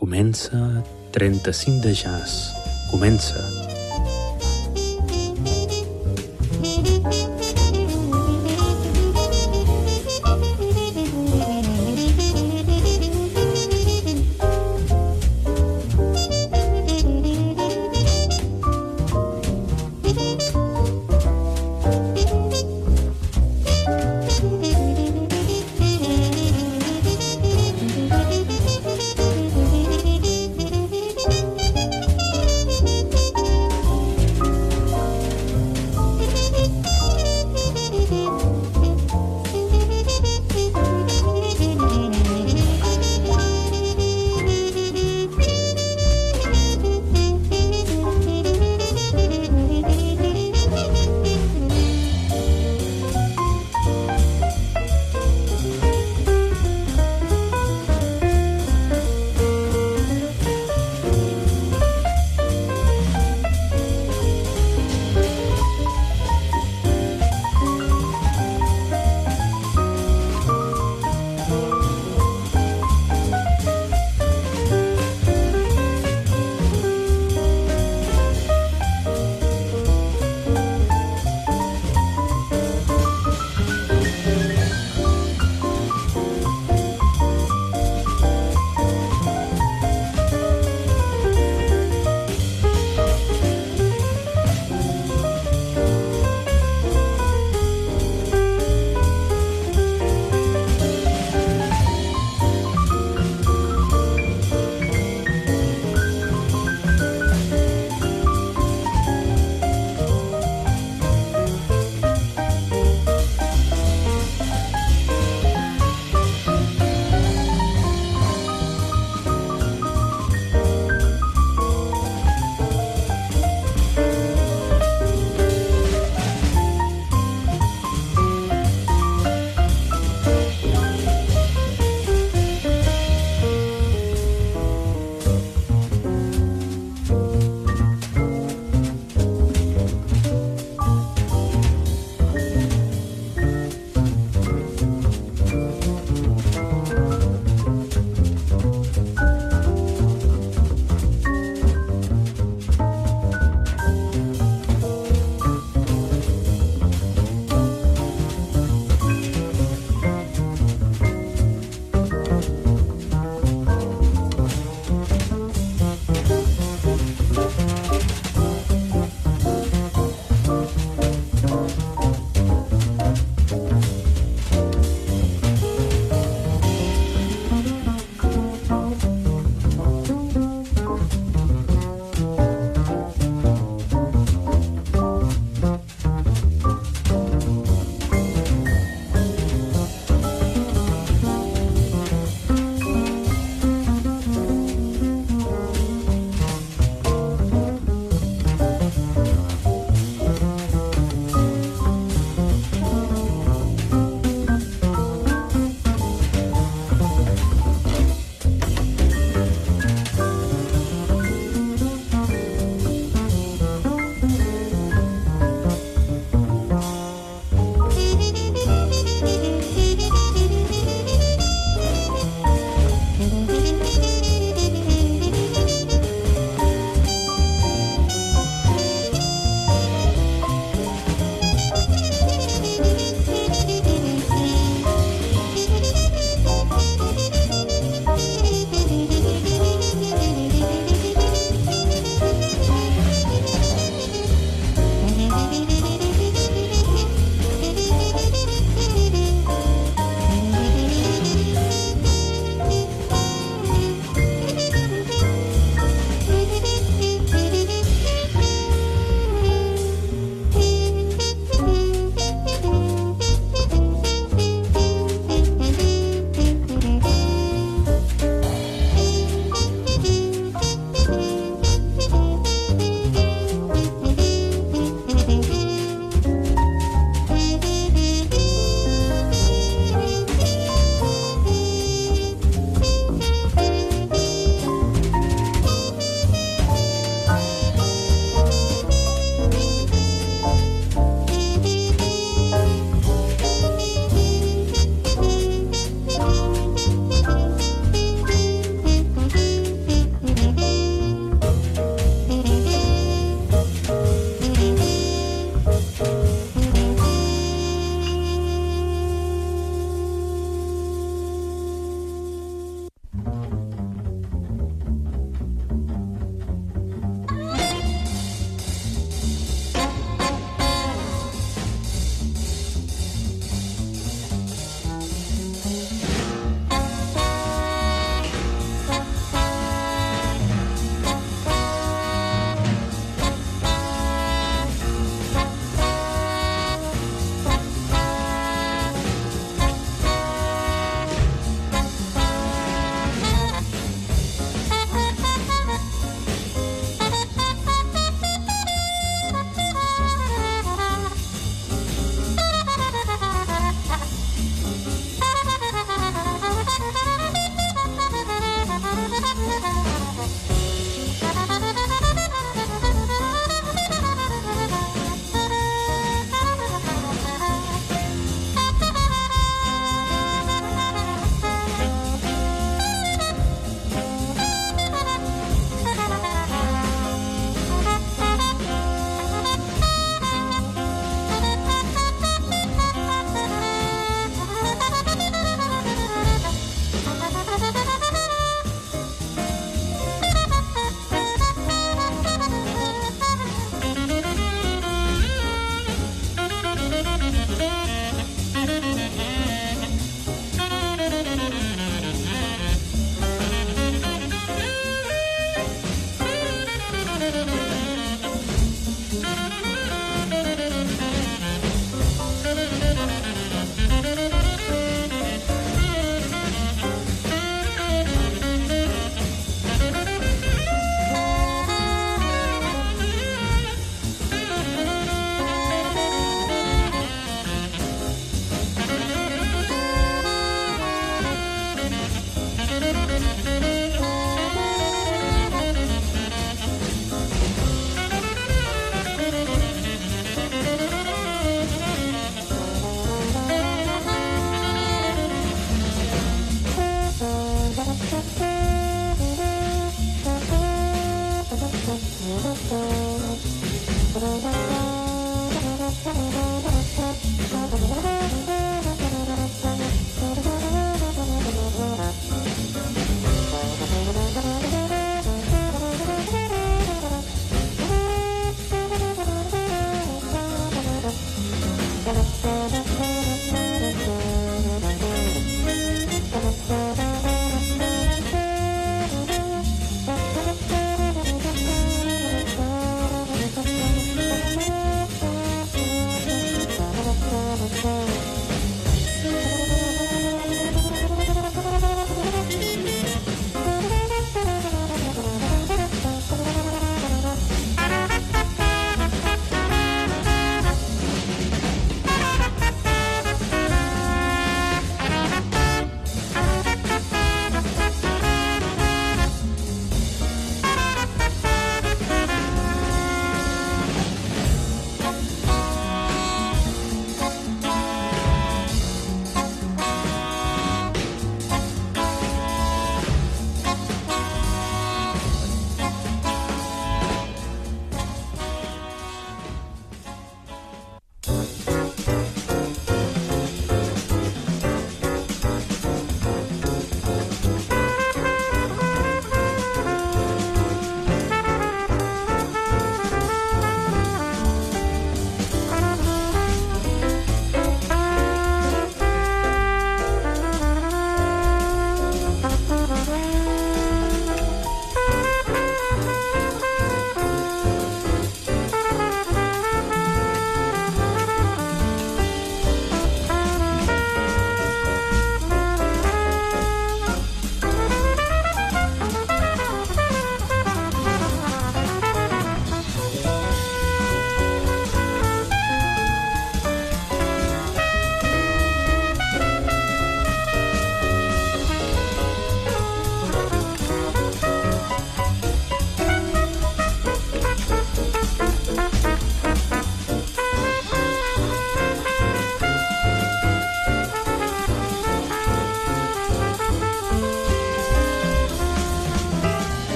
Comença 35 de jazz. Comença.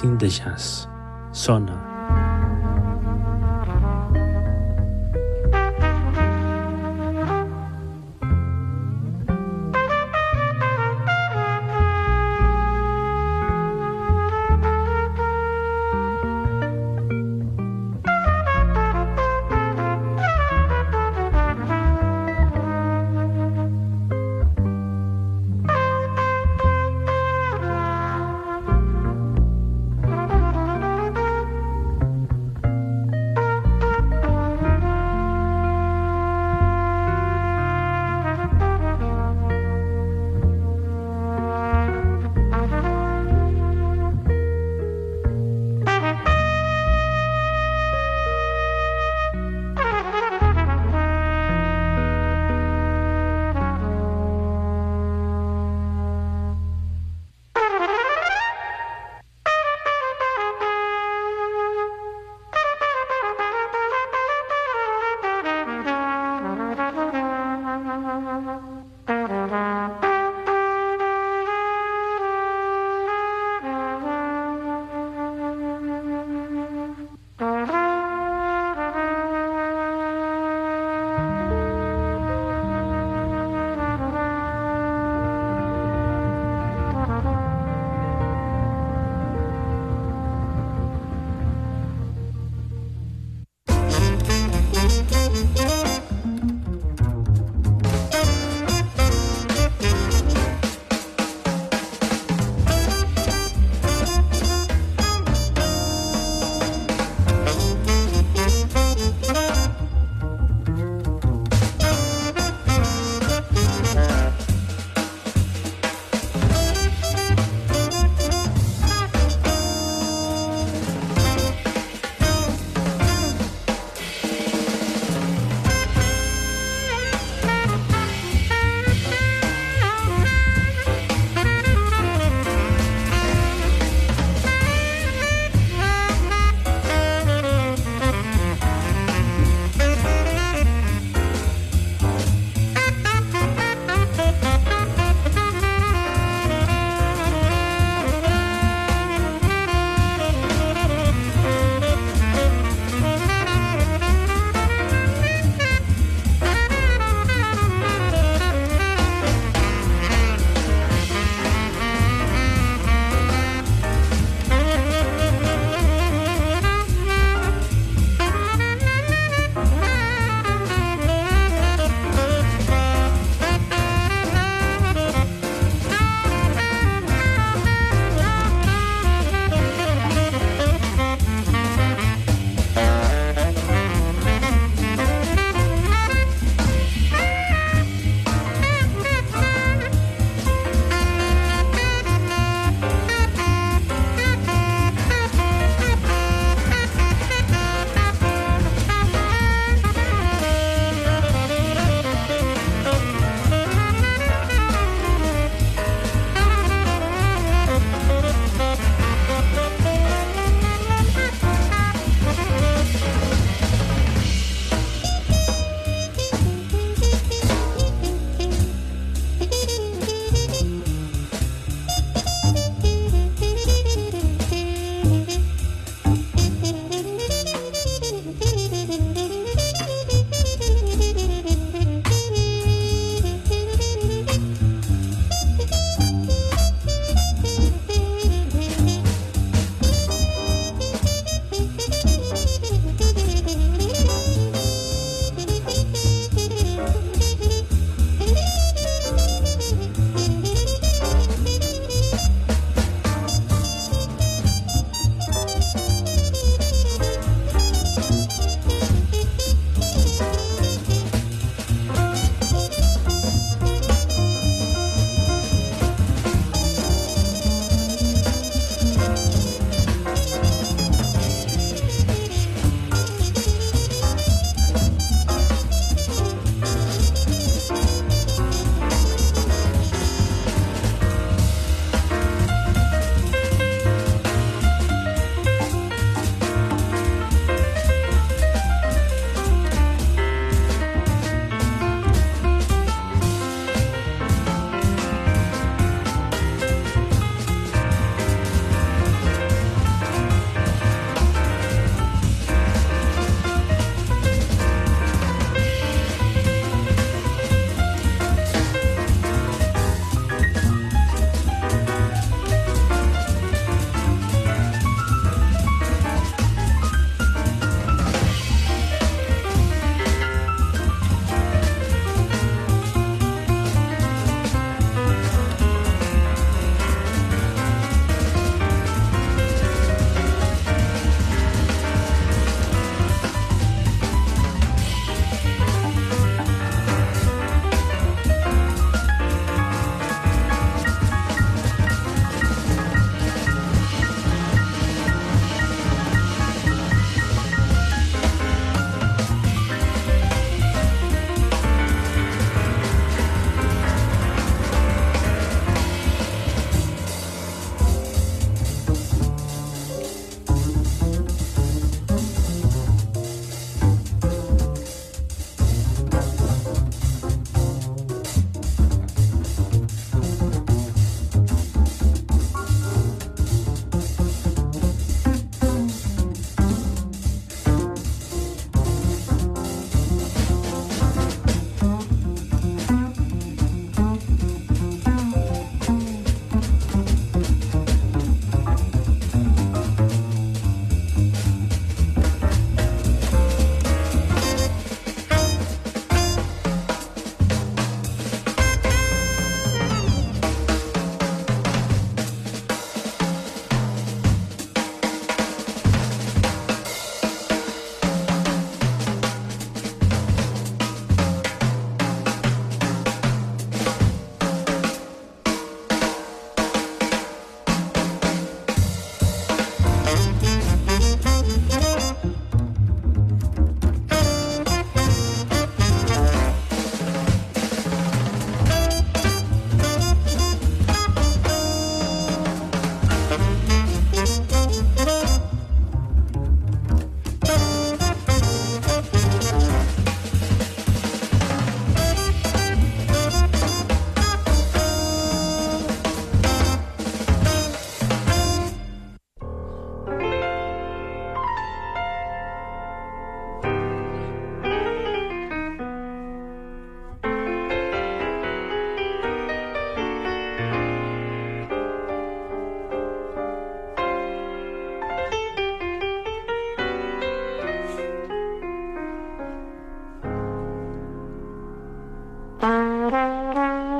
35 de jazz. Sona 嗯